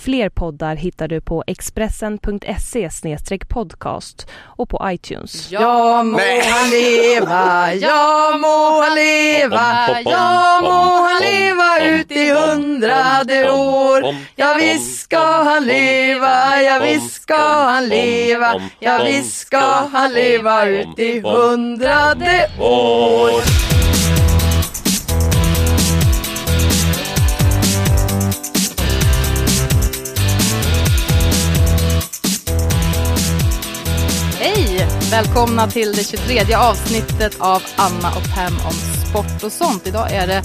Fler poddar hittar du på expressen.se podcast och på iTunes. Ja må han leva, ja må han leva, ja må han leva ut i hundrade år. Ja visst ska han leva, ja visst ska han leva, ja visst ska han leva ut i hundrade år. Välkomna till det 23 avsnittet av Anna och Pam om sport och sånt. Idag är det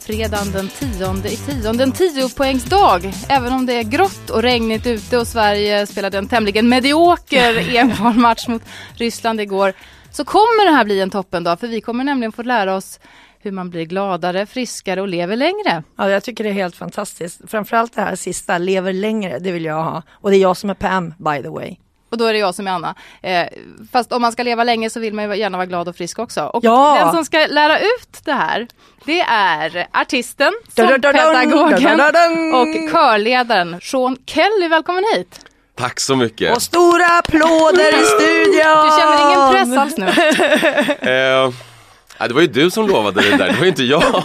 fredagen den 10 i 10, en 10 poängsdag. Även om det är grått och regnigt ute och Sverige spelade en tämligen medioker EM-match mot Ryssland igår så kommer det här bli en toppendag för vi kommer nämligen få lära oss hur man blir gladare, friskare och lever längre. Ja, jag tycker det är helt fantastiskt. Framförallt det här sista, lever längre, det vill jag ha. Och det är jag som är Pam, by the way. Och då är det jag som är Anna. Eh, fast om man ska leva länge så vill man ju gärna vara glad och frisk också. Och Ja. den som ska lära ut det här, det är artisten, sångpedagogen och körledaren Sean Kelly. Välkommen hit! Tack så mycket. Och stora applåder i studion! Du känner ingen press alls nu? Eh, det var ju du som lovade det där, det var ju inte jag.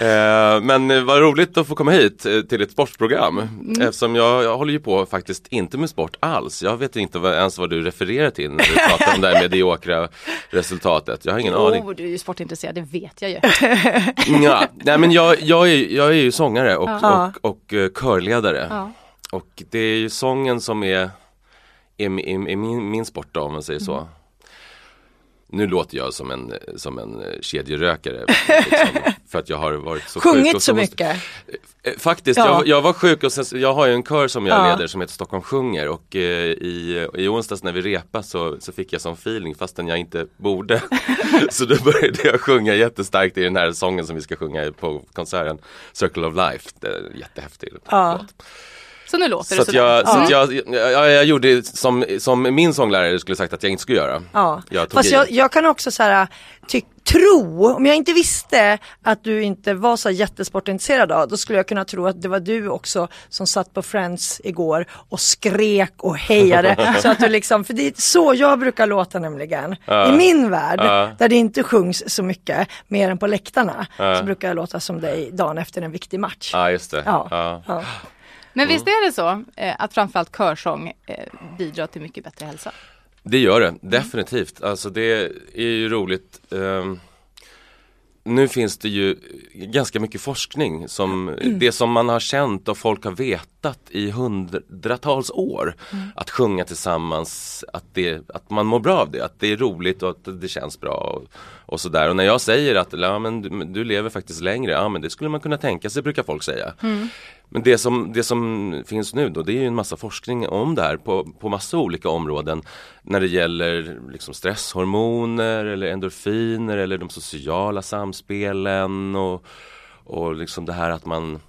Eh, men vad roligt att få komma hit eh, till ett sportprogram. Mm. Eftersom jag, jag håller ju på faktiskt inte med sport alls. Jag vet inte vad, ens vad du refererar till när du pratar om det här mediokra resultatet. Jag har ingen aning. Oh, du är ju sportintresserad, det vet jag ju. Ja, nej men jag, jag, är, jag är ju sångare och, Ja. och, och, eh, körledare. Ja. Och det är ju sången som är, är, är, är min, min sport då, om man säger så. Mm. Nu låter jag som en, som en eh, kedjerökare. Liksom, för att jag har varit så sjuk. Sjungit och så mycket. Eh, Faktiskt, Ja. jag, jag var sjuk och sen, jag har ju en kör som jag Ja. leder som heter Stockholm sjunger och eh, i, i onsdags när vi repade så, så fick jag sån feeling fastän jag inte borde. så då började jag sjunga jättestarkt i den här sången som vi ska sjunga på konserten Circle of Life. Det är jättehäftig Ja. låt. Så nu låter Så, det sådär. jag, så att jag, jag, jag gjorde som, som min sånglärare skulle sagt att jag inte skulle göra. Ja. Jag Fast jag, jag kan också så här, ty, tro, om jag inte visste att du inte var så jättesportintresserad av, då skulle jag kunna tro att det var du också som satt på Friends igår och skrek och hejade. så att du liksom, för det är så jag brukar låta nämligen. I min värld, Ja. där det inte sjungs så mycket, mer än på läktarna, så brukar jag låta som dig dagen efter en viktig match. Ja just det. Ja. Men visst är det så eh, att framförallt körsång eh, bidrar till mycket bättre hälsa? Det gör det, definitivt. Alltså det är ju roligt. ehm, nu finns det ju ganska mycket forskning som det som man har känt och folk har vetat i hundratals år. Att sjunga tillsammans, att, det, att man mår bra av det, att det är roligt och att det känns bra och, och sådär. Och när jag säger att ja, men du, du lever faktiskt längre, ja men det skulle man kunna tänka sig brukar folk säga. Men det som, det som finns nu då det är ju en massa forskning om det här på, på massa olika områden när det gäller liksom stresshormoner eller endorfiner eller de sociala samspelen och, och liksom det här att man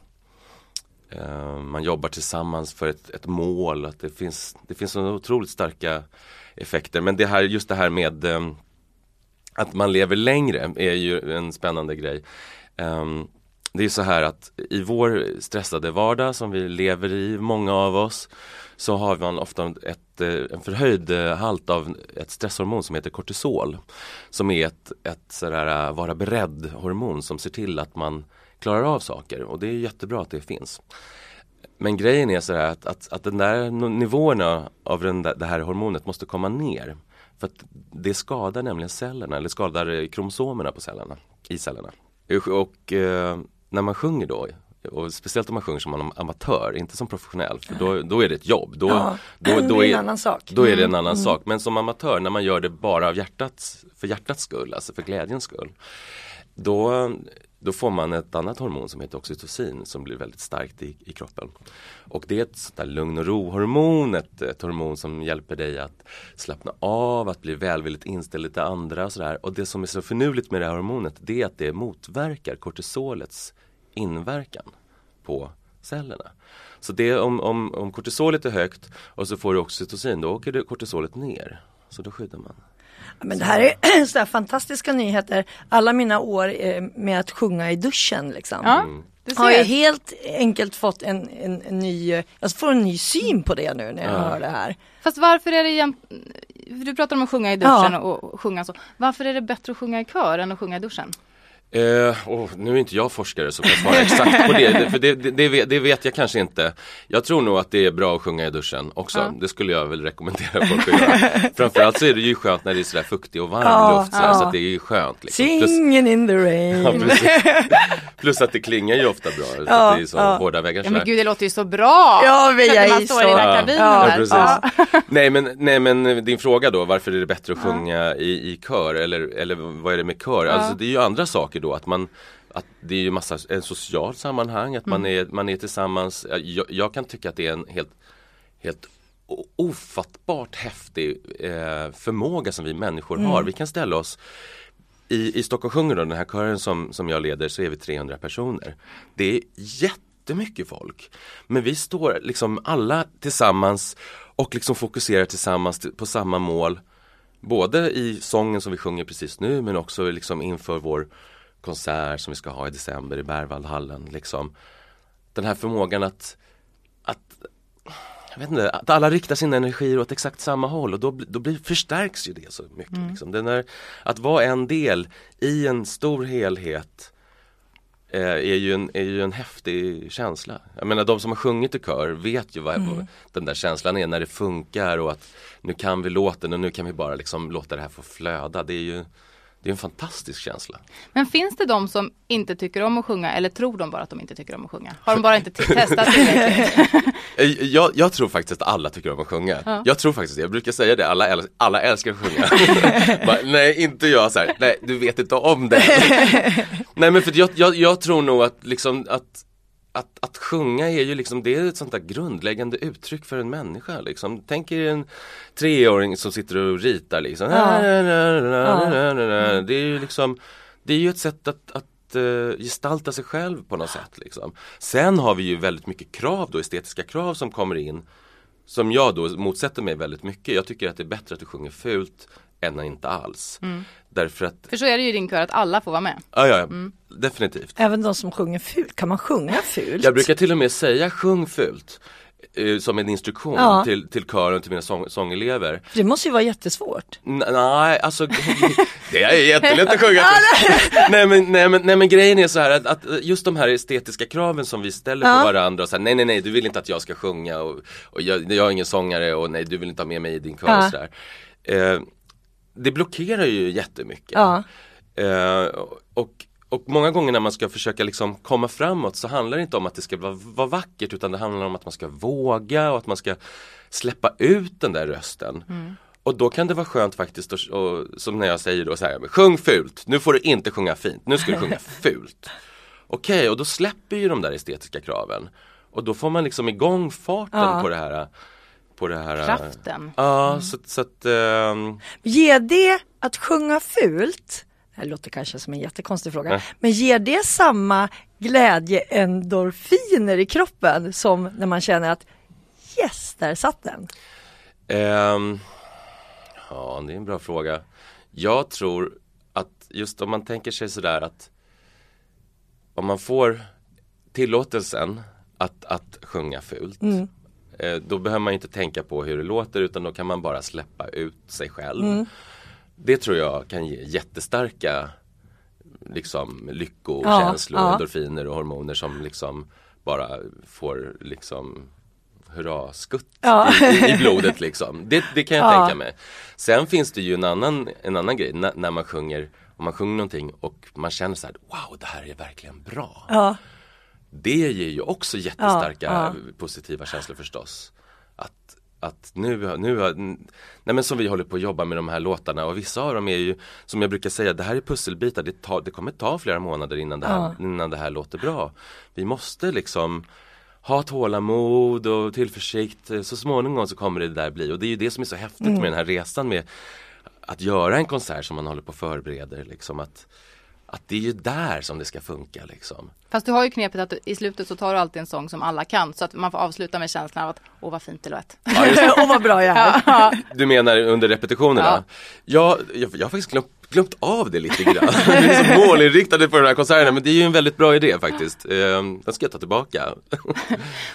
eh, man jobbar tillsammans för ett, ett mål, att det finns, det finns så otroligt starka effekter. Men det här, just det här med eh, att man lever längre är ju en spännande grej. Ehm, det är så här att i vår stressade vardag som vi lever i, många av oss, så har man ofta ett, eh, en förhöjd eh, halt av ett stresshormon som heter kortisol. Som är ett, ett sådär eh, vara beredd hormon som ser till att man klarar av saker och det är jättebra att det finns. Men grejen är så att, att, att den där nivåerna av den där, det här hormonet måste komma ner. För att det skadar nämligen cellerna, eller skadar kromosomerna på cellerna, i cellerna. Och eh, när man sjunger då, och speciellt om man sjunger som am- amatör, inte som professionell, för då, då är det ett jobb. Då, Ja, då, det då är en annan sak. Då är det en annan sak. Men som amatör, när man gör det bara av hjärtats, för hjärtats skull, alltså för glädjens skull. Då, då får man ett annat hormon som heter oxytocin som blir väldigt starkt i, i kroppen. Och det är ett sånt där lugn och ro-hormon, ett, ett hormon som hjälper dig att slappna av, att bli välvilligt inställd till andra och sådär. Och det som är så finurligt med det här hormonet det är att det motverkar kortisolets inverkan på cellerna. Så det om, om, om kortisolet är högt och så får du oxytocin, då åker kortisolet ner. Så då skyddar man. Men det här är så här fantastiska nyheter. Alla mina år eh, med att sjunga i duschen liksom. Ja, Mm. Har jag helt enkelt fått en, en, en ny, jag får en ny syn på det nu när jag hör det här. Fast varför är det jämt... Du pratar om att sjunga i duschen och sjunga så. Varför är det bättre att sjunga i kör än att sjunga i duschen? Eh, åh, nu är inte jag forskare som kan svara exakt på det, det- för det, det, det, vet, det vet jag kanske inte. Jag tror nog att det är bra att sjunga i duschen också. Ja. Det skulle jag väl rekommendera folk att göra. Framförallt så är det ju skönt när det är sådär fuktig och varm Ja, luft sådär, ja. så att det är ju skönt. Liksom. Plus, Singing in the rain. Plus att det klingar ju ofta bra, det är så ja. hårda väggar Ja men sådär. gud det låter ju så bra! Ja, jag man är står så- i Ja. Nej men, nej men din fråga då, varför är det bättre att sjunga i, i kör eller, eller vad är det med kör? Alltså det är ju andra saker då, att man att det är ju massa, en social sammanhang, att man, är, man är tillsammans. Jag, jag kan tycka att det är en helt, helt ofattbart häftig eh, förmåga som vi människor har. Vi kan ställa oss i, i Stockholm sjunger då, den här kören som, som jag leder så är vi 300 personer. Det är jättemycket folk. Men vi står liksom alla tillsammans och liksom fokuserar tillsammans till- på samma mål. Både i sången som vi sjunger precis nu men också liksom inför vår konsert som vi ska ha i december i Berwaldhallen. Liksom. Den här förmågan att, att jag vet inte, att alla riktar sina energier åt exakt samma håll och då, då blir, förstärks ju det så mycket. Liksom. Den är, att vara en del i en stor helhet eh, är, ju en, är ju en häftig känsla. Jag menar de som har sjungit i kör vet ju vad, vad den där känslan är när det funkar och att nu kan vi låten och nu kan vi bara liksom låta det här få flöda. Det är ju det är en fantastisk känsla. Men finns det de som inte tycker om att sjunga eller tror de bara att de inte tycker om att sjunga? Har de bara inte testat? Eh, Jag, jag tror faktiskt att alla tycker om att sjunga. Jag tror faktiskt det. Jag brukar säga det, alla, äl- alla älskar att sjunga. Bara, nej, inte jag så här. nej du vet inte om det. nej men för jag, jag, jag tror nog att liksom att att, att sjunga är ju liksom, det är ett sånt där grundläggande uttryck för en människa liksom. Tänk er en treåring som sitter och ritar liksom. Det är ju liksom, det är ju ett sätt att, att eh, gestalta sig själv på något sätt liksom. Sen har vi ju väldigt mycket krav då, estetiska krav som kommer in. Som jag då motsätter mig väldigt mycket. Jag tycker att det är bättre att du sjunger fult än inte alls. Därför att, För så är det ju i din kör att alla får vara med. ja ja, definitivt. Även de som sjunger fult, kan man sjunga fult? Jag brukar till och med säga sjung fult. eh, Som en instruktion Ja. till, till kören, till mina sång, sångelever. Det måste ju vara jättesvårt. N- Nej, alltså det är jättelätt att sjunga nej, men, nej, men, nej men grejen är så här att, att just de här estetiska kraven som vi ställer Ja. på varandra och så här, nej nej nej du vill inte att jag ska sjunga och, och jag, jag är ingen sångare och nej du vill inte ha med mig i din kör Ja. och sådär. Eh, det blockerar ju jättemycket. Ja. Eh, och, och många gånger när man ska försöka liksom komma framåt så handlar det inte om att det ska vara, vara vackert utan det handlar om att man ska våga och att man ska släppa ut den där rösten. Och då kan det vara skönt faktiskt, och, och, som när jag säger då så här, sjung fult, nu får du inte sjunga fint, nu ska du sjunga fult. Okej, och då släpper ju de där estetiska kraven. Och då får man liksom igång farten Ja. på det här på det här Kraften. Ja, så, så att ehm, Ger det att sjunga fult, det här låter kanske som en jättekonstig fråga, Nej. men ger det samma glädjeendorfiner i kroppen som när man känner att yes, där satt den. Ehm, ja, det är en bra fråga. Jag tror att just om man tänker sig sådär att om man får tillåtelsen att, att sjunga fult eh, då behöver man inte tänka på hur det låter utan då kan man bara släppa ut sig själv. Det tror jag kan ge jättestarka liksom lyckokänslor, Ja, ja. endorfiner och hormoner som liksom bara får liksom hurra-skutt Ja. i, i, blodet liksom. Det, det kan jag Ja. tänka mig. Sen finns det ju en annan, en annan grej när, när man sjunger, om man sjunger någonting och man känner så här, wow det här är verkligen bra. Ja, Det ger ju också jättestarka Ja, positiva känslor förstås. Att, att nu, nu nej men som vi håller på att jobba med de här låtarna och vissa av dem är ju, som jag brukar säga, det här är pusselbitar, det, tar, det kommer ta flera månader innan det, här, Ja. innan det här låter bra. Vi måste liksom ha tålamod och tillförsikt, så småningom så kommer det där bli och det är ju det som är så häftigt med den här resan med att göra en konsert som man håller på och förbereder liksom att att det är ju där som det ska funka liksom. Fast du har ju knepet att du, i slutet så tar du alltid en sång som alla kan så att man får avsluta med känslan av att åh vad fint det lät. Ja. Åh vad bra jag är. Ja. Du menar under repetitionerna? Ja, jag, jag har faktiskt glömt, glömt av det lite grann. Vi är så målinriktade på de här konserterna men det är ju en väldigt bra idé faktiskt. Eh, Den ska jag ta tillbaka.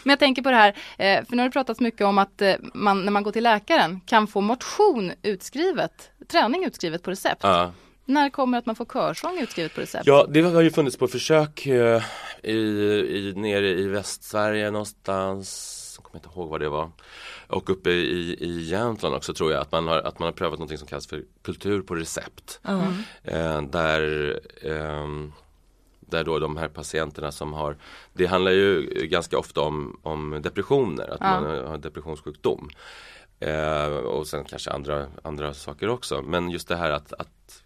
Men jag tänker på det här, eh, för nu har det pratats mycket om att eh, man när man går till läkaren kan få motion utskrivet, träning utskrivet på recept. Ja. När kommer att man får körsång utskrivet på recept? Ja, det har ju funnits på försök eh, i, i, nere i Västsverige någonstans, jag kommer inte ihåg vad det var. Och uppe i, i Jämtland också tror jag att man har, att man har prövat någonting som kallas för kultur på recept. Eh, där ehm, där då de här patienterna som har Det handlar ju ganska ofta om, om depressioner, att Ja. man har depressionssjukdom. Eh, och sen kanske andra, andra saker också. Men just det här att, att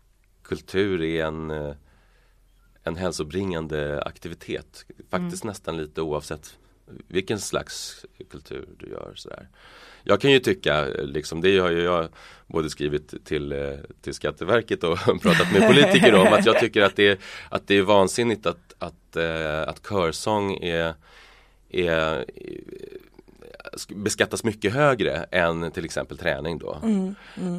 kultur är en, eh, en hälsobringande aktivitet. Faktiskt nästan lite oavsett vilken slags kultur du gör. Sådär. Jag kan ju tycka, eh, liksom, det har ju jag både skrivit till, eh, till Skatteverket och pratat med politiker om att jag tycker att det är, att det är vansinnigt att, att, att körsång är, är beskattas mycket högre än till exempel träning då.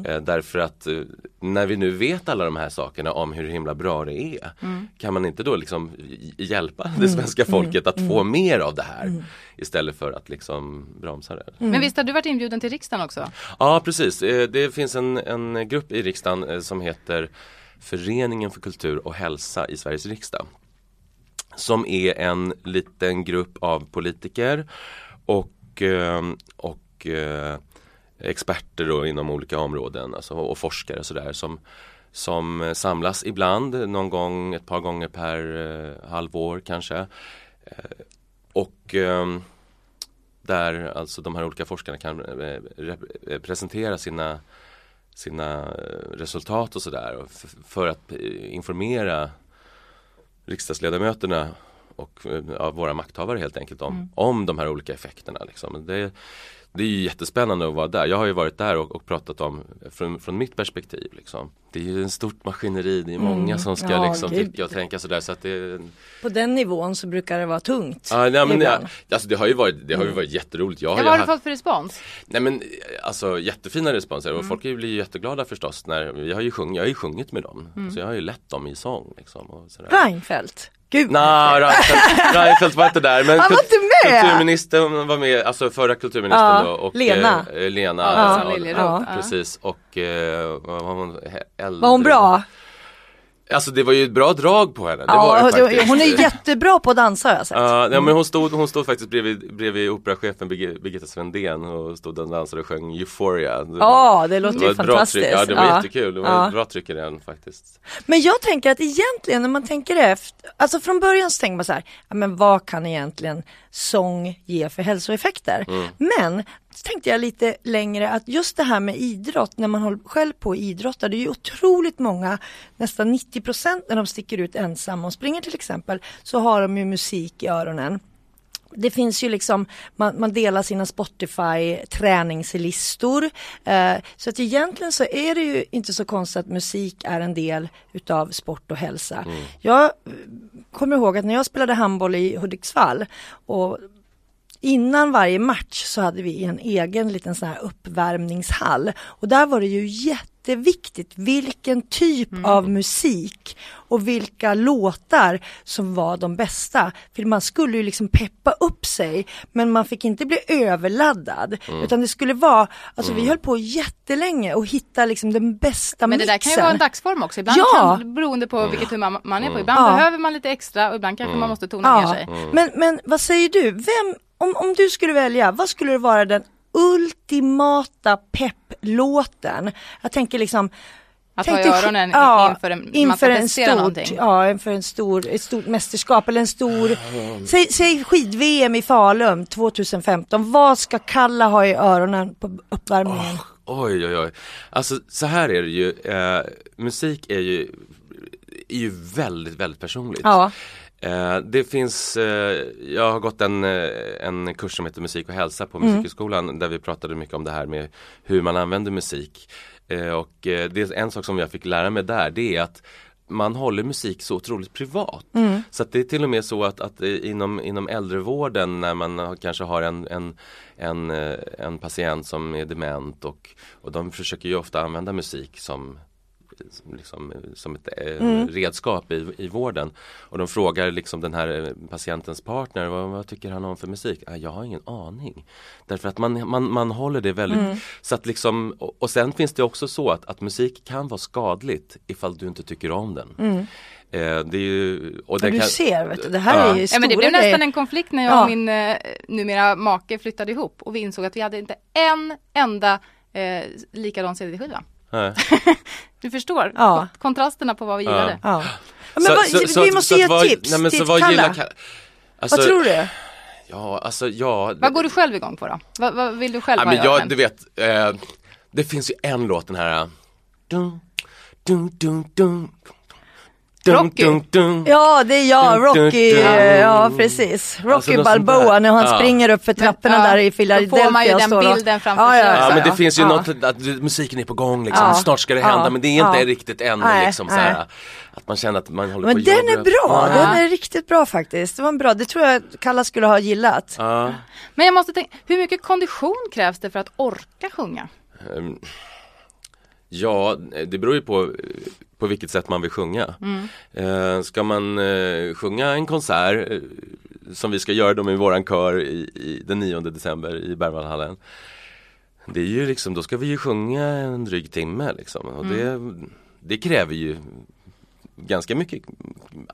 Eh, därför att eh, när vi nu vet alla de här sakerna om hur himla bra det är kan man inte då liksom hj- hjälpa det svenska folket att få mer av det här istället för att liksom bromsa det. Men visst har du varit inbjuden till riksdagen också? Ja precis, Eh, det finns en, en grupp i riksdagen som heter Föreningen för kultur och hälsa i Sveriges riksdag. Som är en liten grupp av politiker och, Eh, och eh, experter då inom olika områden alltså, och forskare och sådär som, som samlas ibland, någon gång, ett par gånger per eh, halvår kanske. Och där alltså de här olika forskarna kan presentera sina, sina resultat och sådär för att informera riksdagsledamöterna och eh, ja, våra makthavare helt enkelt om, om de här olika effekterna. Liksom. Det, det är ju jättespännande att vara där. Jag har ju varit där och, och pratat om från, från mitt perspektiv. Liksom. Det är ju en stort maskineri, det är många som ska Ja, liksom, tycka och tänka sådär. Så att det, På den nivån så brukar det vara tungt. Ja, nej, men, ja, alltså det har ju varit, det har ju varit jätteroligt. Jag har Ja, vad har du haft- fått för respons? Nej men eh, alltså jättefina responser Mm. och folk blir ju jätteglada förstås när vi har ju sjung, jag har ju sjungit med dem. Mm. Så jag har ju lett dem i sång liksom. Och sådär. Reinfeldt. Gud. Nej, Reinfeldt, Reinfeldt var inte där men Han var inte med! kulturministern var med, alltså förra kulturministern Ja, då och Lena. Eh, Lena Ja. Liljeroth, ja. Precis och eh, var hon äldre? Var hon bra? Alltså det var ju ett bra drag på henne. Det var Ja, det faktiskt. hon är jättebra på att dansa har jag sett. Ja, nej, men hon stod, hon stod faktiskt bredvid, bredvid operachefen Birgi- Birgitta Svendén och stod och dansade och sjöng Euphoria. Det, Ja, det låter var ju fantastiskt. Ja, det var Ja. jättekul. Det var Ja. ett bra tryck i den faktiskt. Men jag tänker att egentligen när man tänker efter, alltså från början så tänker man så här, men vad kan egentligen sång ge för hälsoeffekter? Men så tänkte jag lite längre att just det här med idrott, när man håller själv på och idrottar, det är ju otroligt många, nästan 90 procent när de sticker ut ensamma och springer till exempel, så har de ju musik i öronen. Det finns ju liksom, man, man delar sina Spotify träningslistor. Eh, så att egentligen så är det ju inte så konstigt att musik är en del utav sport och hälsa. Jag eh, kommer ihåg att när jag spelade handboll i Hudiksvall och Innan varje match så hade vi en egen liten sån här uppvärmningshall. Och där var det ju jätteviktigt vilken typ av musik och vilka låtar som var de bästa. För man skulle ju liksom peppa upp sig men man fick inte bli överladdad utan det skulle vara, alltså vi höll på jättelänge och hitta liksom den bästa Men det där kan ju vara en dagsform också. Ibland Ja. kan, beroende på vilket humör man är på. Ibland Ja. behöver man lite extra och ibland kanske man måste tona ner Ja, sig. men, men vad säger du? Vem, om, om du skulle välja, vad skulle det vara den ultimata pepplåten? Jag tänker liksom Att tänk ha i öronen ja, inför en, man inför ska en stort, någonting. ja, inför en stor, ett stort mästerskap eller en stor, säg, säg skid-VM i Falun 2015. Vad ska Kalla ha i öronen på uppvärmningen? Oj oj oj. Alltså så här är det ju. Eh, musik är ju, är ju väldigt väldigt personligt. Ja. Eh, det finns, eh, jag har gått en, eh, en kurs som heter musik och hälsa på Musikhögskolan där vi pratade mycket om det här med hur man använder musik. Och det är en sak som jag fick lära mig där det är att man håller musik så otroligt privat. Mm. Så det är till och med så att, att inom, inom äldrevården när man kanske har en, en, en, en patient som är dement och, och de försöker ju ofta använda musik som, liksom, eh, som ett eh, Mm. redskap i, i vården. Och de frågar liksom den här eh, patientens partner, vad, vad tycker han om för musik? Ah, jag har ingen aning. Därför att man, man, man håller det väldigt, Mm. så att liksom, och, och sen finns det också så att, att musik kan vara skadligt ifall du inte tycker om den. Eh, det är ju, och det Mm. du kan, ser, vet du, det här Ja. är ju Ja, stora men det blev nästan en konflikt när jag Ja. och min eh, numera make flyttade ihop och vi insåg att vi hade inte en enda eh, likadan CD-skiva. Nej. Du förstår Ja. Kon- kontrasterna på vad vi gillade. Ja. Men Så- vad, så- vi måste så ge ett tips nej, men till så vad gillar? Alltså, Vad tror du? Ja, alltså ja. Vad går du själv igång på då? Vad, vad vill du själv Ja, ha men jag, öronen? du vet, eh, det finns ju en låt den här dun, dun, dun, dun, dun, Rocky. dun, dun. Ja, det är jag, Dun, dun, Rocky, dun. ja precis. Rocky Alltså, något sånt Balboa när han Ja. springer upp för trapporna Men, ja, där i då Philadelphia. får man ju den och- bilden framför ja, sig ja. Ja men det finns ju ja. något, att musiken är på gång liksom, Ja. snart ska det Ja. hända men det är inte Ja. riktigt än liksom så här, Att man känner att man håller Men på att den är bra, Ja. den är riktigt bra faktiskt. Det var en bra, det tror jag Kalla skulle ha gillat. Ja. Men jag måste tänka, hur mycket kondition krävs det för att orka sjunga? Ehm, Ja, det beror ju på på vilket sätt man vill sjunga. Eh, ska man eh, sjunga en konsert eh, som vi ska göra då med våran kör i, i den 9 december i Berwaldhallen. Det är ju liksom, då ska vi ju sjunga en dryg timme liksom och det, det kräver ju ganska mycket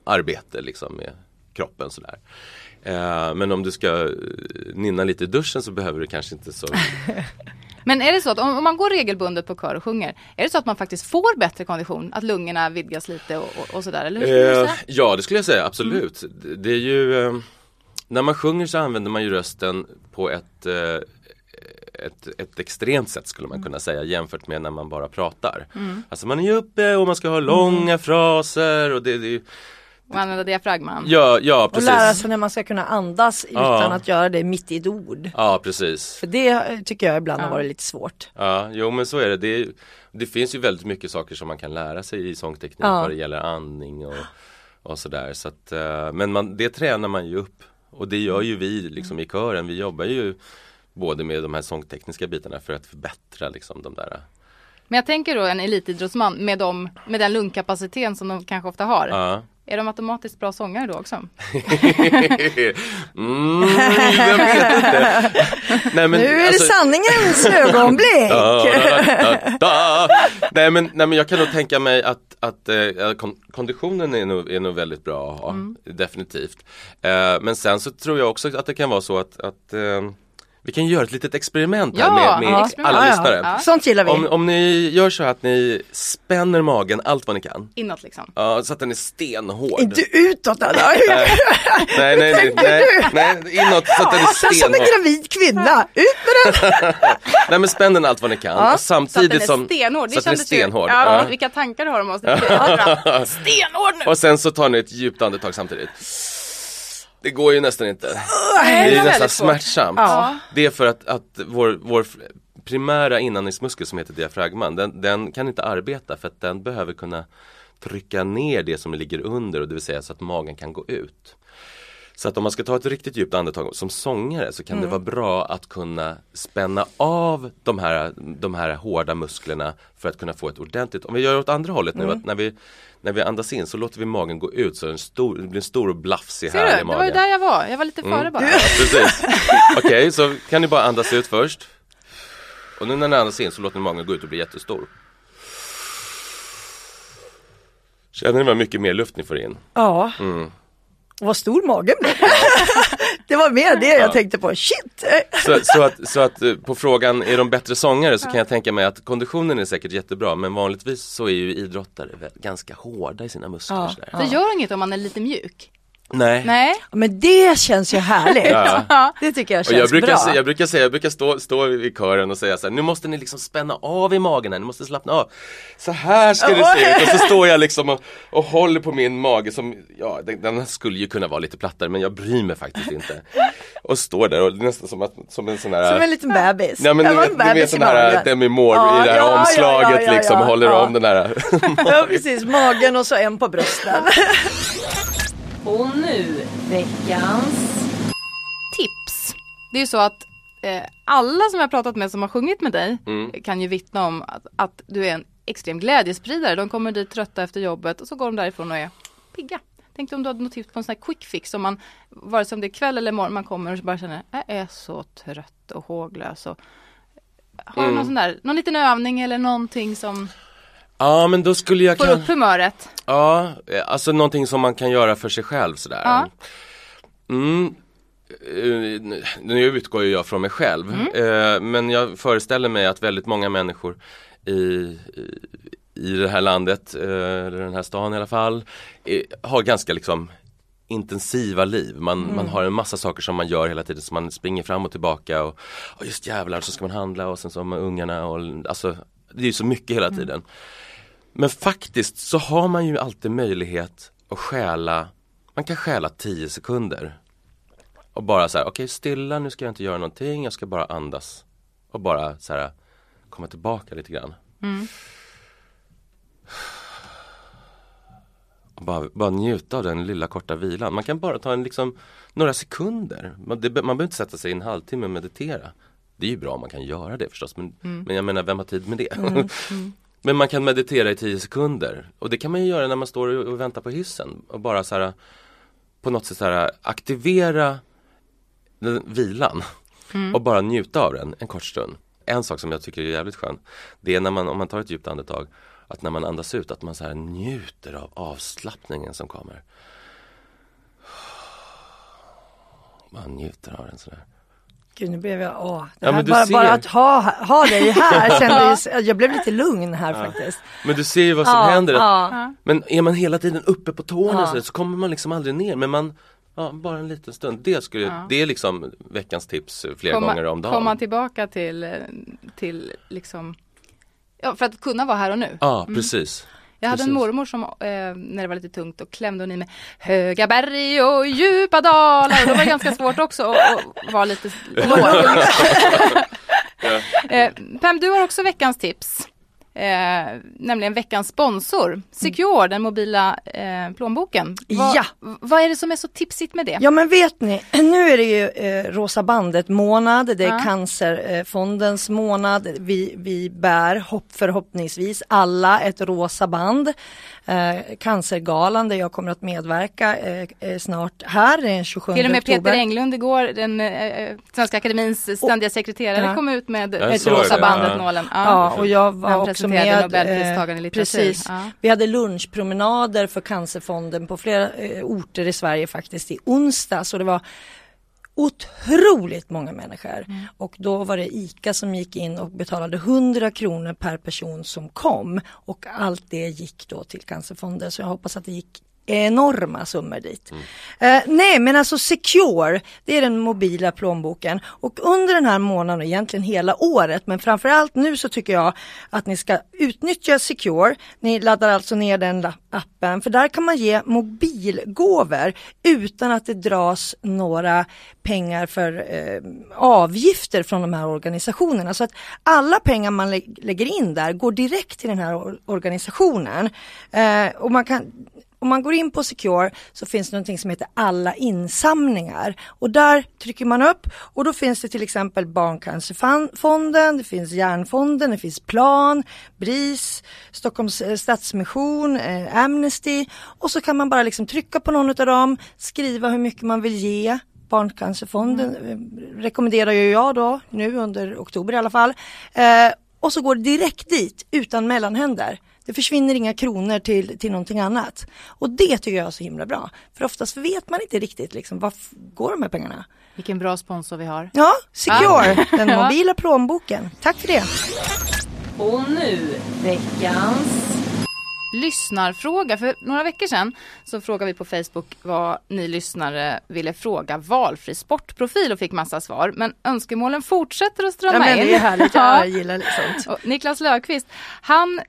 arbete liksom med kroppen sådär. Eh, men om du ska eh, nynna lite i duschen så behöver du kanske inte så Men är det så att om, om man går regelbundet på kör och sjunger, är det så att man faktiskt får bättre kondition? Att lungorna vidgas lite och, och, och sådär? Eller hur skulle du Eh, säga? ja det skulle jag säga, absolut. Det- Det är ju eh, När man sjunger så använder man ju rösten på ett eh, ett, ett extremt sätt skulle man kunna säga jämfört med när man bara pratar. Alltså man är ju uppe och man ska ha långa fraser och det, det Och använda diafragman? Ja, ja Och precis. lära sig när man ska kunna andas utan Ja. att göra det mitt i ett ord. Ja precis. För det eh, tycker jag ibland har varit lite svårt. Ja, jo men så är det. det. Det finns ju väldigt mycket saker som man kan lära sig i sångteknik Ja. vad det gäller andning och, och sådär. Så att, eh, men man, det tränar man ju upp. Och det gör ju vi liksom i kören. Vi jobbar ju både med de här sångtekniska bitarna för att förbättra liksom de där. Men jag tänker då en elitidrottsman med, dem, med den lungkapaciteten som de kanske ofta har. Ja. Är de automatiskt bra sångare då också? mm, jag vet inte. Nej, men, Nu är det alltså- sanningens ögonblick! Da, da, da, da. Nej, men, nej men jag kan nog tänka mig att, att eh, kon konditionen är nog, är nog väldigt bra att ha, definitivt. Eh, men sen så tror jag också att det kan vara så att, att eh, vi kan göra ett litet experiment här Ja, med, med experiment. alla Ja, ja. lyssnare. Ja. Sånt gillar vi. Om, om ni gör så att ni spänner magen allt vad ni kan. Inåt liksom. Ja, så att den är stenhård. Inte utåt Anna. Nej, nej, nej, nej, nej, inåt så att den är Alltså, som en stenhård. gravid kvinna, ut med den! Nej men spänn den allt vad ni kan. Och Så att samtidigt den är som stenhård. Så att den är ju- stenhård. Ja, Ja. Vilka tankar du har om oss. Stenhård nu! Och sen så tar ni ett djupt andetag samtidigt. Det går ju nästan inte. Det det är ju nästan smärtsamt. Ja. Det är för att, att vår, vår primära inandningsmuskel som heter diafragman, den, den kan inte arbeta för att den behöver kunna trycka ner det som ligger under och det vill säga så att magen kan gå ut. Så att om man ska ta ett riktigt djupt andetag som sångare så kan det vara bra att kunna spänna av de här, de här hårda musklerna för att kunna få ett ordentligt, om vi gör åt andra hållet nu, att när vi, när vi andas in så låter vi magen gå ut så en stor, det blir en stor och blafsig Ser härlig du? Det mage. var ju där jag var. Jag var lite före bara. Ja, precis. Okej, så kan ni bara andas ut först. Och nu när ni andas in så låter ni magen gå ut och bli jättestor. Känner ni vad mycket mer luft ni får in? Ja. Mm. Och vad stor magen blev. det var mer det jag tänkte på. Shit! Så, så, att, så att eh, på frågan, är de bättre sångare så kan jag tänka mig att konditionen är säkert jättebra men vanligtvis så är ju idrottare ganska hårda i sina muskler. Ja. Det gör inget om man är lite mjuk. Nej. Nej. Men det känns ju härligt. Ja. Det tycker jag Och känns jag brukar, bra. säga, jag brukar säga, jag brukar stå, stå i kören och säga så här, nu måste ni liksom spänna av i magen här, ni måste slappna av. Så här ska det se ut. Och så står jag liksom och, och håller på min mage som, ja den, den skulle ju kunna vara lite plattare men jag bryr mig faktiskt inte. Och står där och nästan som, att, som en sån här Som en liten bebis. Ja men du vet, du i här. Demi Moore Ja, i det här ja, omslaget ja, ja, liksom, ja, håller ja. om den här Ja precis, magen och så en på brösten. Och nu veckans Tips. Det är ju så att eh, alla som jag har pratat med som har sjungit med dig Mm. kan ju vittna om att, att du är en extrem glädjespridare. De kommer dit trötta efter jobbet och så går de därifrån och är pigga. Tänkte om du hade något tips på en sån här quick fix om man, vare sig om det är kväll eller morgon, man kommer och bara känner jag är så trött och håglös. Och, har du Mm. någon sån där, någon liten övning eller någonting som Ja men då skulle jag får kan... upp humöret? Ja, eh, alltså någonting som man kan göra för sig själv sådär. Ja. Mm. Eh, Nu utgår ju jag från mig själv eh, men jag föreställer mig att väldigt många människor i, i, det här landet, eller den här stan i alla fall, har ganska liksom intensiva liv. Man, man har en massa saker som man gör hela tiden, så man springer fram och tillbaka och, och just jävlar så ska man handla och sen så med ungarna och alltså det är så mycket hela tiden. Men faktiskt så har man ju alltid möjlighet att stjäla, man kan stjäla 10 sekunder. Och bara så här, okej stilla nu ska jag inte göra någonting, jag ska bara andas. Och bara så här komma tillbaka lite grann. Och bara, bara njuta av den lilla korta vilan. Man kan bara ta en liksom några sekunder. Man, det, man behöver inte sätta sig i en halvtimme och meditera. Det är ju bra om man kan göra det förstås men, men jag menar vem har tid med det? Men man kan meditera i 10 sekunder och det kan man ju göra när man står och, väntar på hissen och bara så här på något sätt så här aktivera den, vilan och bara njuta av den en kort stund. En sak som jag tycker är jävligt skön det är när man, om man tar ett djupt andetag att när man andas ut att man så här njuter av avslappningen som kommer. Man njuter av den sådär. Gud nu blev jag, åh. Det Ja, här, bara, bara att ha, ha dig här kändes, jag blev lite lugn här faktiskt. Men du ser ju vad som Ja, händer. ja. Men är man hela tiden uppe på tårna Ja. så, så kommer man liksom aldrig ner. Men man, ja, bara en liten stund. Det, skulle, det är liksom veckans tips flera gånger om dagen. komma tillbaka till, eh, till liksom, ja, för att kunna vara här och nu. Ja, precis. Jag hade en Precis. mormor som, eh, när det var lite tungt, och klämde hon i med höga berg och djupa dalar. Och det var ganska svårt också att att vara lite låg. eh, Pam, du har också veckans tips. Eh, nämligen veckans sponsor, Secure, den mobila eh, plånboken. Vad, Ja. vad är det som är så tipsigt med det? Ja men vet ni, nu är det ju eh, Rosa bandet månad, det är Ja. Cancerfondens månad. Vi, vi bär hopp, förhoppningsvis alla ett rosa band. Eh, cancergalan där jag kommer att medverka eh, eh, snart här, den 27 Till och med oktober. Peter Englund igår, den eh, Svenska Akademins ständiga sekreterare, Ja. kom ut med ett rosa det, bandet ja. nålen. Ja, och jag var också med. Nobelpristagaren i eh, litteratur. Precis. Ja. Vi hade lunchpromenader för Cancerfonden på flera eh, orter i Sverige faktiskt i onsdags och det var otroligt många människor. Mm. Och då var det ICA som gick in och betalade 100 kronor per person som kom. Och allt det gick då till Cancerfonden så jag hoppas att det gick enorma summor dit. Eh, nej men alltså Secure, det är den mobila plånboken och under den här månaden och egentligen hela året men framförallt nu så tycker jag att ni ska utnyttja Secure. Ni laddar alltså ner den appen för där kan man ge mobilgåvor utan att det dras några pengar för eh, avgifter från de här organisationerna. Så att alla pengar man lä- lägger in där går direkt till den här or- organisationen. Eh, och man kan om man går in på Secure så finns det någonting som heter alla insamlingar. Och där trycker man upp och då finns det till exempel Barncancerfonden, det finns Hjärnfonden, det finns Plan, BRIS, Stockholms eh, Stadsmission, eh, Amnesty. Och så kan man bara liksom trycka på någon av dem, skriva hur mycket man vill ge. Barncancerfonden eh, rekommenderar ju jag då nu under oktober i alla fall. Eh, och så går det direkt dit utan mellanhänder. Det försvinner inga kronor till, till någonting annat. Och det tycker jag är så himla bra. För oftast vet man inte riktigt liksom, vad f- går de här pengarna? Vilken bra sponsor vi har. Ja, Secure, den Ja. mobila plånboken. Tack för det. Och nu veckans lyssnarfråga. För några veckor sedan så frågade vi på Facebook vad ni lyssnare ville fråga valfri sportprofil och fick massa svar. Men önskemålen fortsätter att strömma Ja, in. det är härligt, Ja. jag gillar sånt. Och Niklas Löfqvist, han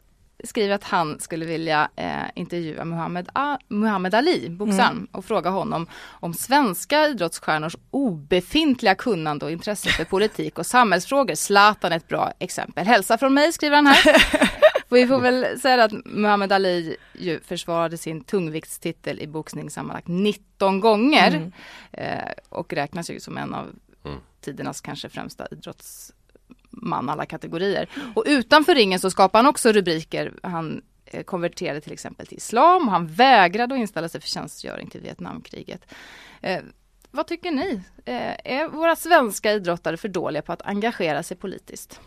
skriver att han skulle vilja eh, intervjua Muhammad, A- Muhammad Ali, boxaren, Mm. och fråga honom om svenska idrottsstjärnors obefintliga kunnande och intresse för politik och samhällsfrågor. Zlatan är ett bra exempel. Hälsa från mig, skriver han här. Vi får väl säga att Muhammad Ali ju försvarade sin tungviktstitel i boxning sammanlagt 19 gånger. Mm. Eh, och räknas ju som en av Mm. tidernas kanske främsta idrottsman alla kategorier. Och utanför ringen så skapar han också rubriker. Han eh, konverterade till exempel till islam och han vägrade att inställa sig för tjänstgöring till Vietnamkriget. Eh, vad tycker ni? Eh, är våra svenska idrottare för dåliga på att engagera sig politiskt?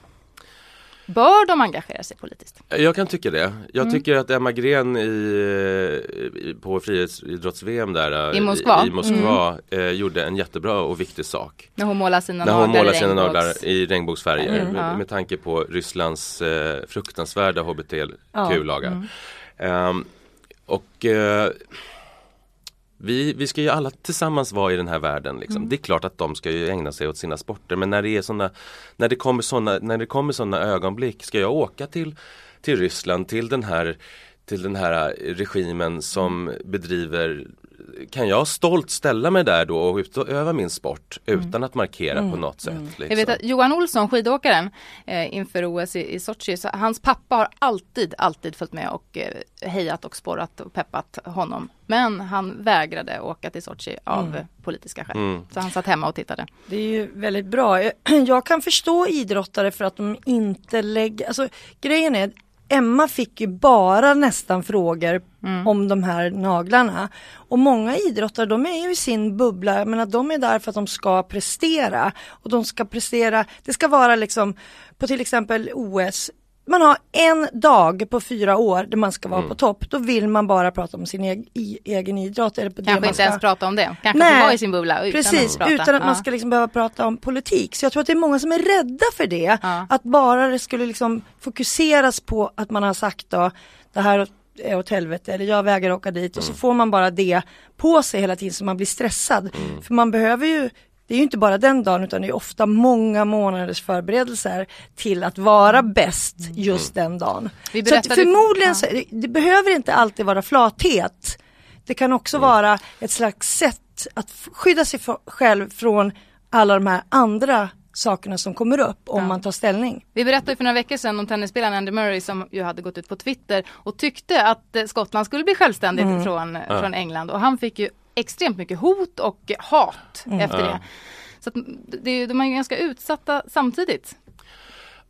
Bör de engagera sig politiskt? Jag kan tycka det. Jag Mm. tycker att Emma Gren i, i, på friidrotts-VM där I Moskva. i Moskva eh, gjorde en jättebra och viktig sak. När hon målar sina När hon naglar målar i sina regnbågs- naglar i regnbågsfärger Mm. med, Ja. med tanke på Rysslands eh, fruktansvärda hbtq-lagar. Ehm, och eh, vi, vi ska ju alla tillsammans vara i den här världen. Liksom. Det är klart att de ska ju ägna sig åt sina sporter men när det, är såna, när det kommer såna, när det kommer såna ögonblick, ska jag åka till, till Ryssland, till den här till den här regimen som bedriver kan jag stolt ställa mig där då och utöva min sport utan att markera på något sätt? Liksom. Jag vet att Johan Olsson, skidåkaren, eh, inför OS i, i Sochi, så hans pappa har alltid, alltid följt med och eh, hejat och sporrat och peppat honom. Men han vägrade åka till Sochi av eh, politiska skäl. Mm. Så han satt hemma och tittade. Det är ju väldigt bra. Jag- Jag kan förstå idrottare för att de inte lägger, alltså grejen är Emma fick ju bara nästan frågor om de här naglarna. Och många idrottare de är ju i sin bubbla, jag menar de är där för att de ska prestera. Och de ska prestera, det ska vara liksom på till exempel OS, man har en dag på fyra år där man ska vara på topp. Då vill man bara prata om sin egen, i, egen idrott. Eller på det Kanske man inte ska... ens prata om det. Kanske Nej, vara i sin bubbla utan Precis, att prata. utan att Ja. man ska liksom behöva prata om politik. Så jag tror att det är många som är rädda för det. Ja. Att bara det skulle liksom fokuseras på att man har sagt då, det här är åt helvete eller jag vägrar åka dit och så får man bara det på sig hela tiden så man blir stressad. För man behöver ju det är ju inte bara den dagen utan det är ofta många månaders förberedelser till att vara bäst just den dagen. Vi Så förmodligen ja. så, det, det behöver inte alltid vara flathet. Det kan också vara ett slags sätt att skydda sig själv från alla de här andra sakerna som kommer upp om Ja. man tar ställning. Vi berättade för några veckor sedan om tennisspelaren Andy Murray som ju hade gått ut på Twitter och tyckte att eh, Skottland skulle bli självständigt Mm. från, från England och han fick ju extremt mycket hot och hat Mm. efter det. Så att det, de är ju ganska utsatta samtidigt.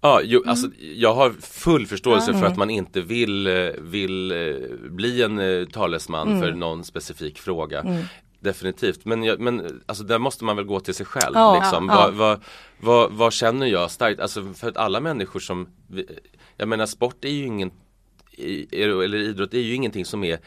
Ja, jo, Mm. alltså, jag har full förståelse för att man inte vill, eh, vill eh, bli en eh, talesman Mm. för någon specifik fråga. Definitivt, men, jag, men alltså, där måste man väl gå till sig själv. Ja, liksom. ja. Vad, vad, vad, vad känner jag starkt? Alltså, för att alla människor som, jag menar sport är ju ingen, eller idrott är ju ingenting som är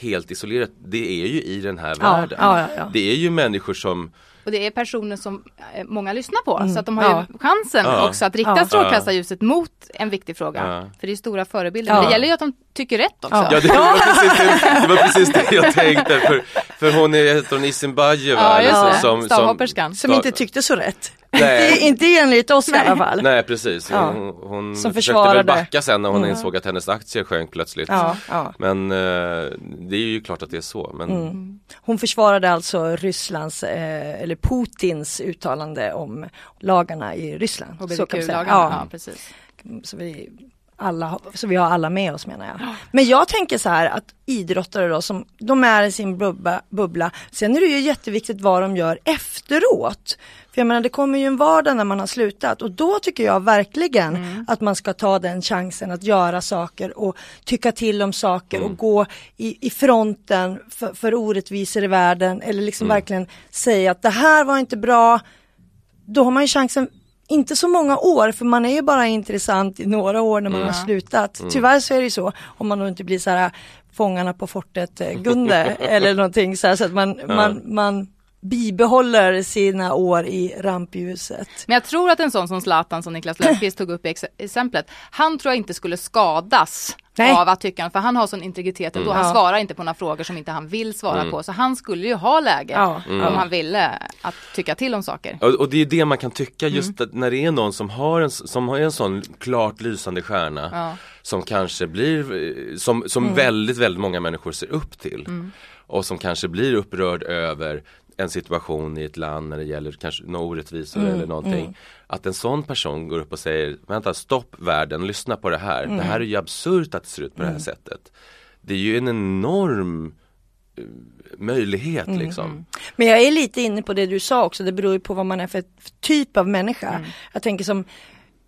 helt isolerat. Det är ju i den här Ja, världen. ja, ja, ja. Det är ju människor som Och det är personer som eh, många lyssnar på så att de har Ja. ju chansen Ja. också att rikta Ja. strålkastarljuset mot en viktig fråga. Ja. För det är stora förebilder. Ja. Men det gäller ju att de tycker rätt också. Ja det var precis det, det, var precis det jag tänkte för, för hon är, heter hon Isin Bajeva? Ja, eller det. så- Stavhopperskan. Som inte tyckte så rätt. Nej. inte, inte enligt oss i alla fall. Nej precis, Ja. hon, hon Som försökte väl försvarade. backa sen när hon insåg att hennes aktier sjönk plötsligt. Ja, ja. Men eh, det är ju klart att det är så. Men Mm. Hon försvarade alltså Rysslands, eh, eller Putins uttalande om lagarna i Ryssland. Så kan vi säga. HBTQ-lagarna. Ja. Ja. precis. Så vi, alla, så vi har alla med oss menar jag. Men jag tänker så här att idrottare då som de är i sin bubbla, bubbla. Sen är det ju jätteviktigt vad de gör efteråt. För jag menar det kommer ju en vardag när man har slutat och då tycker jag verkligen att man ska ta den chansen att göra saker och tycka till om saker och gå i, i fronten för, för orättvisor i världen eller liksom verkligen säga att det här var inte bra. Då har man ju chansen inte så många år för man är ju bara intressant i några år när man har slutat. Tyvärr så är det ju så om man då inte blir så här Fångarna på fortet eh, Gunde eller någonting så här så att man, man, man bibehåller sina år i rampljuset. Men jag tror att en sån som Zlatan som Niklas Löfqvist tog upp i ex- exemplet, han tror jag inte skulle skadas Nej. av att tycka, för han har sån integritet och då han svarar inte på några frågor som inte han vill svara Mm. på. Så han skulle ju ha läge Ja. om han ville att tycka till om saker. Och, och det är det man kan tycka just Mm. när det är någon som har en, som har en sån klart lysande stjärna Ja. som kanske blir, som, som Mm. väldigt, väldigt många människor ser upp till och som kanske blir upprörd över en situation i ett land när det gäller kanske några orättvisor Mm, eller någonting. Att en sån person går upp och säger, vänta stopp världen, lyssna på det här. Det här är ju absurt att det ser ut på det här sättet. Det är ju en enorm eh, möjlighet liksom. Men jag är lite inne på det du sa också, det beror ju på vad man är för typ av människa. Mm. Jag tänker som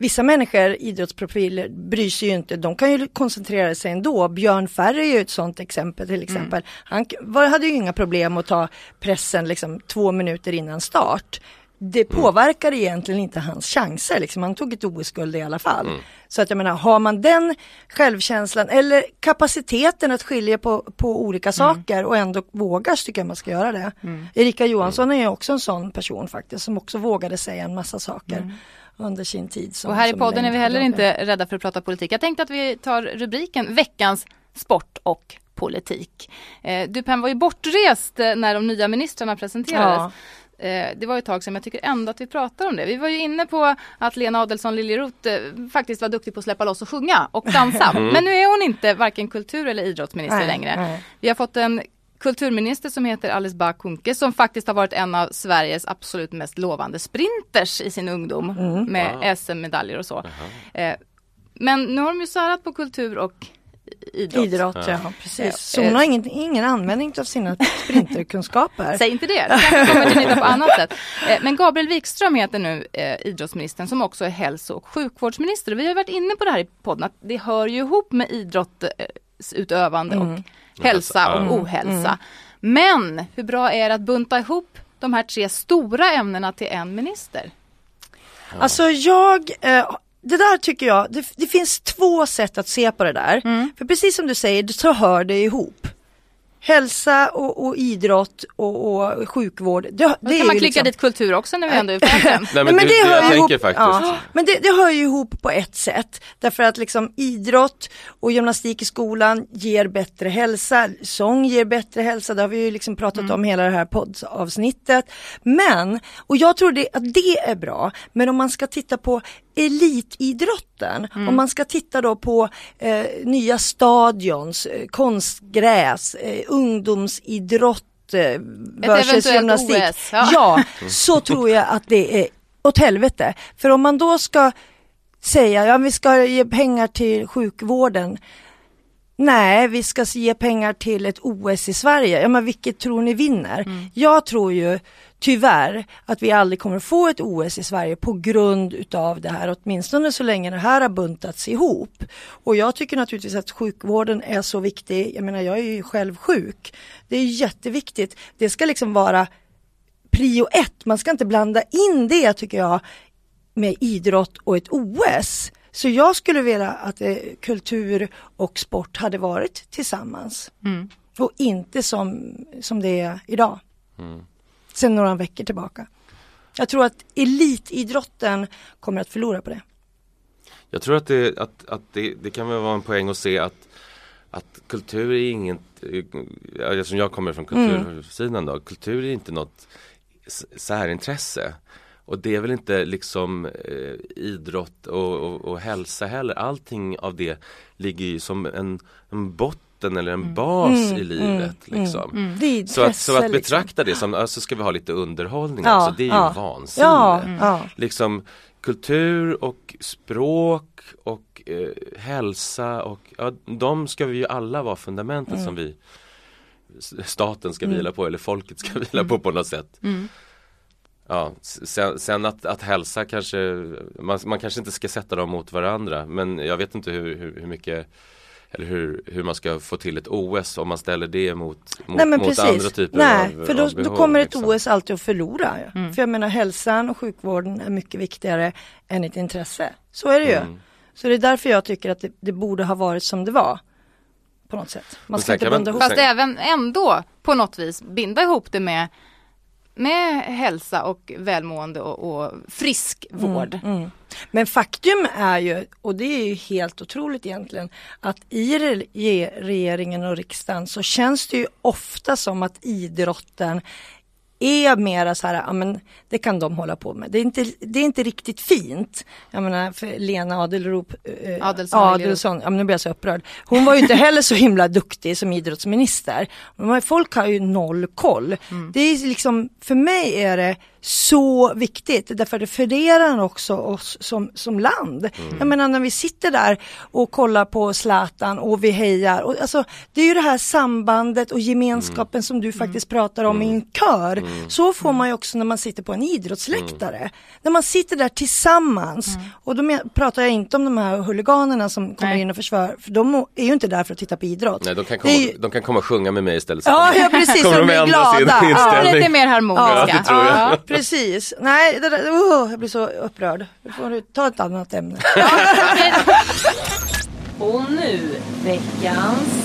Vissa människor, idrottsprofiler, bryr sig ju inte, de kan ju koncentrera sig ändå. Björn Ferry är ju ett sånt exempel till exempel. Han k- var, hade ju inga problem att ta pressen liksom två minuter innan start. Det påverkar egentligen inte hans chanser, liksom. han tog ett OS-guld i alla fall. Så att jag menar, har man den självkänslan eller kapaciteten att skilja på, på olika saker och ändå vågar så tycker jag man ska göra det. Erika Johansson är ju också en sån person faktiskt som också vågade säga en massa saker under sin tid. Som, Och här i som podden är vi heller inte rädda för att prata politik. Jag tänkte att vi tar rubriken veckans sport och politik. Eh, du Pam var ju bortrest eh, när de nya ministrarna presenterades. Eh, Det var ju ett tag sedan men jag tycker ändå att vi pratar om det. Vi var ju inne på att Lena Adelsohn Liljeroth faktiskt var duktig på att släppa loss och sjunga och dansa. Men nu är hon inte varken kultur eller idrottsminister Nej, längre. nej. Vi har fått en kulturminister som heter Alice Bah Kuhnke som faktiskt har varit en av Sveriges absolut mest lovande sprinters i sin ungdom Mm. med SM-medaljer och så. Eh, Men nu har de ju särat på kultur och idrott. Idrott, ja, precis. Ja. Så hon har ingen, ingen användning av sina sprinterkunskaper. Säg inte det, det kanske kommer till nytta på annat sätt. Eh, Men Gabriel Wikström heter nu eh, idrottsministern som också är hälso och sjukvårdsminister. Vi har varit inne på det här i podden att det hör ju ihop med idrottsutövande och hälsa och Mm. ohälsa. Men hur bra är det att bunta ihop de här tre stora ämnena till en minister? Alltså jag, eh, det där tycker jag, det, det finns två sätt att se på det där. Mm. För precis som du säger så hör det ihop. Hälsa och, och idrott och, och sjukvård. Det, det kan man klicka liksom- dit kultur också när vi ändå är. Nej men, men det, det hör jag ihop- faktiskt. Ja, men det, det hör ju ihop på ett sätt. Därför att liksom idrott och gymnastik i skolan ger bättre hälsa. Sång ger bättre hälsa. Det har vi ju liksom pratat om hela det här poddavsnittet. Men, och jag tror det, att det är bra. Men om man ska titta på elitidrotten. Om man ska titta då på eh, nya stadions, eh, konstgräs, eh, ungdomsidrott eh, versus eventuellt gymnastik. OS, ja. ja, så tror jag att det är åt helvete. För om man då ska säga, ja vi ska ge pengar till sjukvården. Nej, vi ska ge pengar till ett OS i Sverige. Ja, men vilket tror ni vinner? Jag tror ju tyvärr att vi aldrig kommer få ett OS i Sverige på grund utav det här, åtminstone så länge det här har buntats ihop. Och jag tycker naturligtvis att sjukvården är så viktig. Jag menar, jag är ju själv sjuk. Det är jätteviktigt. Det ska liksom vara prio ett. Man ska inte blanda in det tycker jag med idrott och ett OS. Så jag skulle vilja att eh, kultur och sport hade varit tillsammans. Och inte som, som det är idag. Sen några veckor tillbaka. Jag tror att elitidrotten kommer att förlora på det. Jag tror att, det, att, att det, det kan väl vara en poäng att se att, att kultur är inget, eftersom jag kommer från kultursidan då, kultur är inte något särintresse. Och det är väl inte liksom eh, idrott och, och, och hälsa heller. Allting av det ligger ju som en, en botten eller en bas i livet. liksom. Så, att, så att betrakta det som, alltså ska vi ha lite underhållning Ja, också, det är ju ja. vansinne Ja, liksom kultur och språk och eh, hälsa och ja, de ska vi ju alla vara fundamentet Mm. som vi staten ska vila på eller folket ska vila på på något sätt. Ja, sen, sen att, att hälsa kanske, man, man kanske inte ska sätta dem mot varandra men jag vet inte hur, hur, hur mycket eller hur, hur man ska få till ett OS om man ställer det mot, mot, Nej men mot precis. andra typer Nej, av för då, av då behov, kommer ett liksom. OS alltid att förlora. För jag menar hälsan och sjukvården är mycket viktigare än ett intresse. Så är det ju. Mm. Så det är därför jag tycker att det, det borde ha varit som det var. På något sätt. Man ska inte kan man- bunda ihop Fast även ändå på något vis binda ihop det med med hälsa och välmående och, och frisk vård. Mm, mm. Men faktum är ju, och det är ju helt otroligt egentligen, att i regeringen och riksdagen så känns det ju ofta som att idrotten är mera så här, ja men det kan de hålla på med. Det är inte, det är inte riktigt fint. Jag menar för Lena Adelrop, eh, Adelsson, Adelsson ja men nu blir jag så upprörd. Hon var ju inte heller så himla duktig som idrottsminister. Folk har ju noll koll. Mm. Det är liksom, för mig är det så viktigt därför det förenar också oss som, som land. Mm. Jag menar när vi sitter där och kollar på Zlatan och vi hejar. Och, alltså, det är ju det här sambandet och gemenskapen mm. som du faktiskt pratar om mm. i en kör. Mm. Så får man ju också när man sitter på en idrottsläktare. Mm. När man sitter där tillsammans. Mm. Och då pratar jag inte om de här huliganerna som kommer Nej. in och försvarar. För de är ju inte där för att titta på idrott. Nej, de kan komma, ju... de kan komma och sjunga med mig istället. Ja, ja precis. Kommer de blir glada. Ja, lite mer harmoniska. Ja, det tror jag. Ja. Precis. Nej, det där, oh, jag blir så upprörd. Du får ta ett annat ämne. Och nu veckans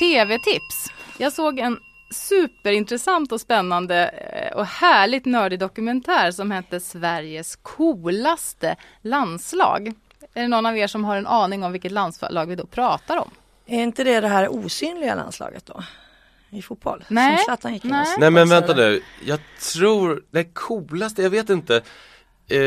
TV-tips. Jag såg en superintressant och spännande eh, och härligt nördig dokumentär som hette Sveriges coolaste landslag. Är det någon av er som har en aning om vilket landslag vi då pratar om? Är inte det det här osynliga landslaget då? I fotboll. Nej. Som gick Nej. Nej men vänta nu, jag tror det coolaste, jag vet inte. Eh,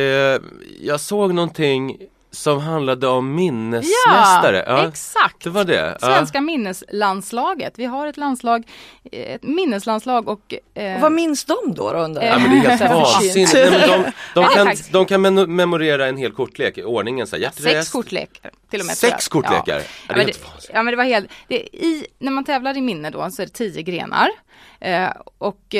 jag såg någonting som handlade om minnesmästare. Ja, ja, exakt. Det var det. Svenska ja. minneslandslaget. Vi har ett landslag, ett minneslandslag och... Eh, och vad minns de då? då undrar ja, men det är helt vansinnigt. de, de, kan, de kan memorera en hel kortlek i ordningen. Så här, Sex kortlekar till och med. Sex kortlekar? Ja. Ja, det, ja, men det var helt, det, i, när man tävlar i minne då så är det tio grenar. Eh, och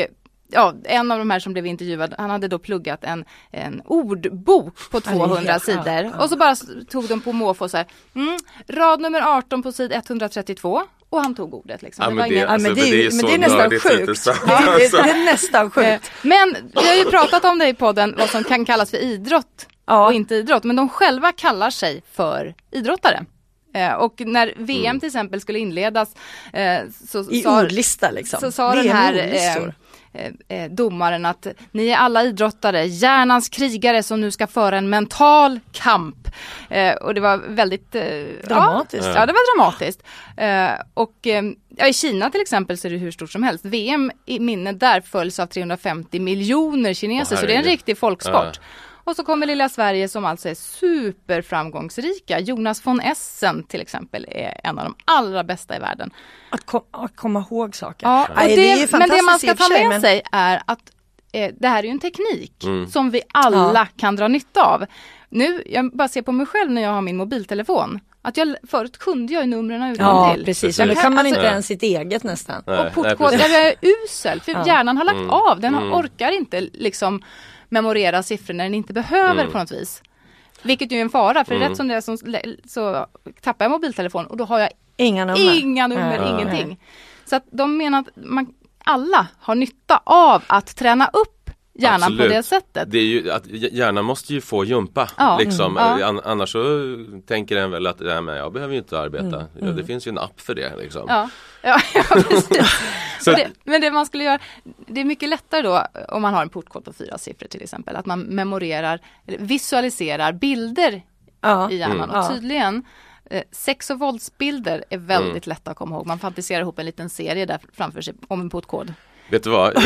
ja, en av de här som blev intervjuad, han hade då pluggat en, en ordbok på 200 sidor och så bara tog de på måfå så här, mm, rad nummer 18 på sid 132 och han tog ordet. Liksom. Ja, men, det, alltså, men, det, är, men det är nästan sjukt. Det, det, är nästan sjukt. Men vi har ju pratat om det i podden, vad som kan kallas för idrott ja. och inte idrott. Men de själva kallar sig för idrottare. Eh, och när VM mm. till exempel skulle inledas eh, så, I sa, ordlista liksom. så sa den här eh, Eh, eh, domaren att ni är alla idrottare, hjärnans krigare som nu ska föra en mental kamp. Eh, och det var väldigt eh, dramatiskt. Ja, ja, det var dramatiskt. Eh, och eh, ja, i Kina till exempel så är det hur stort som helst. VM i minne där följs av 350 miljoner kineser, oh, så det är en riktig folksport. Ja. Och så kommer lilla Sverige som alltså är superframgångsrika. Jonas von Essen till exempel är en av de allra bästa i världen. Att, kom, att komma ihåg saker. Ja, och det, det men det man ska ta med men... sig är att eh, det här är ju en teknik mm. som vi alla ja. kan dra nytta av. Nu, jag bara ser på mig själv när jag har min mobiltelefon. Att jag, förut kunde jag ju numren utan Ja till. precis, nu kan man inte alltså, ens sitt eget nästan. Nej, och portkoden är usel för ja. hjärnan har lagt mm. av, den mm. orkar inte liksom memorera siffror när den inte behöver mm. på något vis. Vilket ju är en fara för mm. rätt som det är så, så tappar jag mobiltelefon och då har jag inga nummer, inga nummer mm. ingenting. Så att de menar att man, alla har nytta av att träna upp hjärnan Absolut. på det sättet. Det är ju att hjärnan måste ju få jumpa. Ja. Liksom. Mm. Ja. Annars så tänker den väl att nej, men jag behöver ju inte arbeta. Mm. Ja, det mm. finns ju en app för det. Liksom. Ja. Ja, precis. så... det, men det man skulle göra, det är mycket lättare då om man har en portkod på fyra siffror till exempel. Att man memorerar, visualiserar bilder i hjärnan. Mm. Och tydligen eh, Sex och våldsbilder är väldigt mm. lätta att komma ihåg. Man fantiserar ihop en liten serie där framför sig om en portkod. Vet du vad?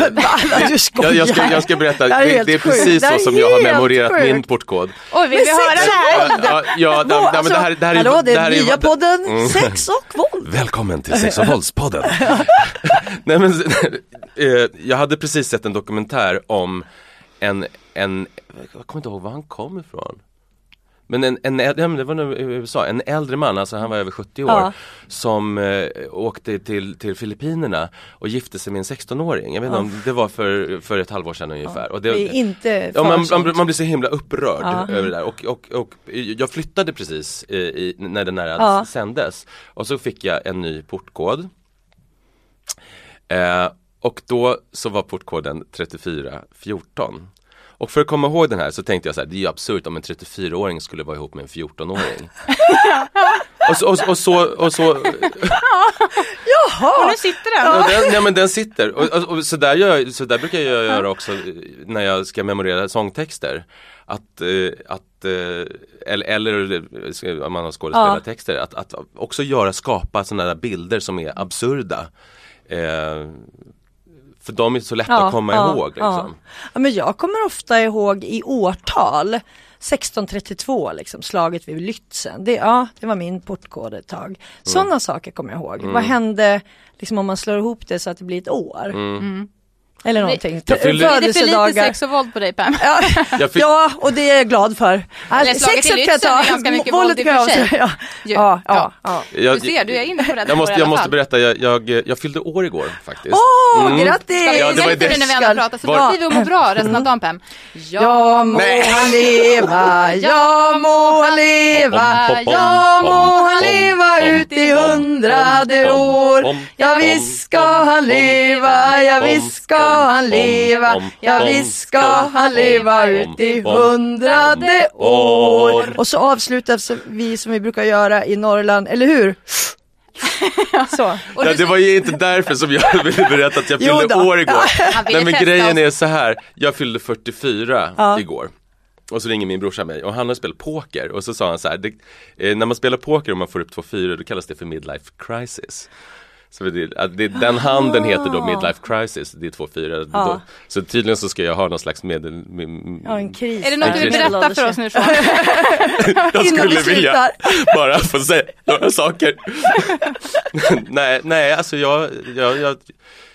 jag, jag, ska, jag ska berätta, det, det, det är precis så som jag har memorerat sjukt. min portkod. Oj, vill vi höra det här? Ja, ja, ja, alltså, det här, det här är, hallå, det är nya är, podden mm. Sex och våld. Välkommen till Sex och våldspodden. Nej, men, eh, jag hade precis sett en dokumentär om en, en, jag kommer inte ihåg var han kom ifrån. Men en, en, ja, det var i USA, en äldre man, alltså han var över 70 år, ja. som eh, åkte till, till Filippinerna och gifte sig med en 16-åring. Jag vet inte ja. om det var för, för ett halvår sedan ungefär. Och det, det är inte ja, man, man, man, blir så himla upprörd över det där. Och, och, och jag flyttade precis i, i, när den här ja. sändes. Och så fick jag en ny portkod. Eh, och då så var portkoden 3414. Och för att komma ihåg den här så tänkte jag så här, det är ju absurt om en 34-åring skulle vara ihop med en 14-åring. Och så, och, och så, och så Och nu sitter den. och den, ja, men den sitter. Och, och, och så, där gör, så där brukar jag göra också när jag ska memorera sångtexter. Att, eh, att eh, eller, eller om man har skådespelartexter, att, att också göra, skapa sådana där bilder som är absurda. Eh, för de är så lätta Ja, att komma ja, ihåg. Liksom. Ja, men jag kommer ofta ihåg i årtal 1632 liksom, slaget vid Lützen. Det, ja, det var min portkod ett tag. Sådana saker kommer jag ihåg. Vad hände liksom, om man slår ihop det så att det blir ett år? Eller någonting. Jag fyllde- Är det för lite sex och våld på dig Pam? Ja, Jag fick- ja, och det är jag glad för. I Sexet kan jag ta, är ganska mycket våldet våld i kan jag sig. ja. Ja, Ja. ja, ja. Jag, Du ser, du är inne på rätt jag måste, jag måste berätta, jag, jag, jag fyllde år igår faktiskt. Åh, Mm. grattis! Ska vi Ja, det var det. när vi ändå pratar så Var- beskriv vi och bra resten av dagen Pam. Ja må han leva, ja må han leva, Om, om, ja om, må han leva ut i hundrade år. Ja visst ska han leva, ja visst ska han leva, ja visst ska han leva ut i hundrade år. Och så avslutas vi som vi brukar göra i Norrland, eller hur? Så. Ja, det var ju inte därför som jag ville berätta att jag fyllde år igår. Nej men grejen är så här, jag fyllde 44 Ja. igår. Och så ringer min brorsa mig och han har spelat poker och så sa han så här, det, eh, när man spelar poker och man får upp två fyror då kallas det för midlife crisis. Så det, det, den handen heter då midlife crisis, det är två fyror. Ja. Då, så tydligen så ska jag ha någon slags medel... med- Ja, en kris. Är det något du vill berätta för oss nu Sean? Jag skulle vilja bara få säga några saker. nej, nej, alltså jag, jag, jag,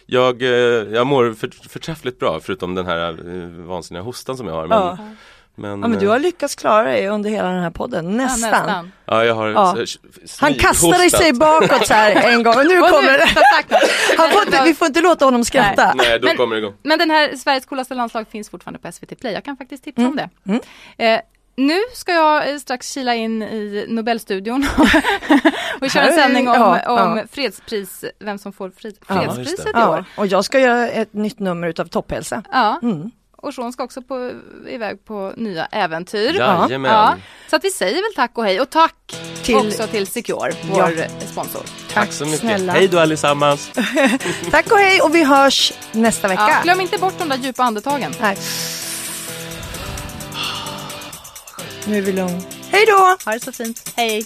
jag, eh, jag mår för, förträffligt bra förutom den här eh, vansinniga hostan som jag har. Men, Ja. Men, Ja men du eh, har lyckats klara dig under hela den här podden, Ja, nästan. nästan. Ja, jag har Ja. Han kastade sig bakåt så här en gång och nu Och kommer det. som sagt, Han får inte, vi får inte låta honom skratta. Nej, då Men- kommer det igång. Men den här Sveriges coolaste landslag finns fortfarande på SVT Play. Jag kan faktiskt tipsa Mm. om det. Eh, nu ska jag eh, strax kila in i Nobelstudion och köra en sändning om, ja, om ja. fredspris, vem som får Ja, just fredspriset det. i Ja, år. och jag ska göra ett nytt nummer utav Topphälsa. Ja. Mm. Och Sean ska också på, iväg på nya äventyr. Jajamän. Ja, så att vi säger väl tack och hej och tack Till- också till Secure, vår Ja. sponsor. Tack så mycket. snälla. Hej då allesammans. Tack och hej och vi hörs nästa vecka. Ja, glöm inte bort de där djupa andetagen. Nej. Nu är vi lugn. Hej då! Ha det så fint. Hej.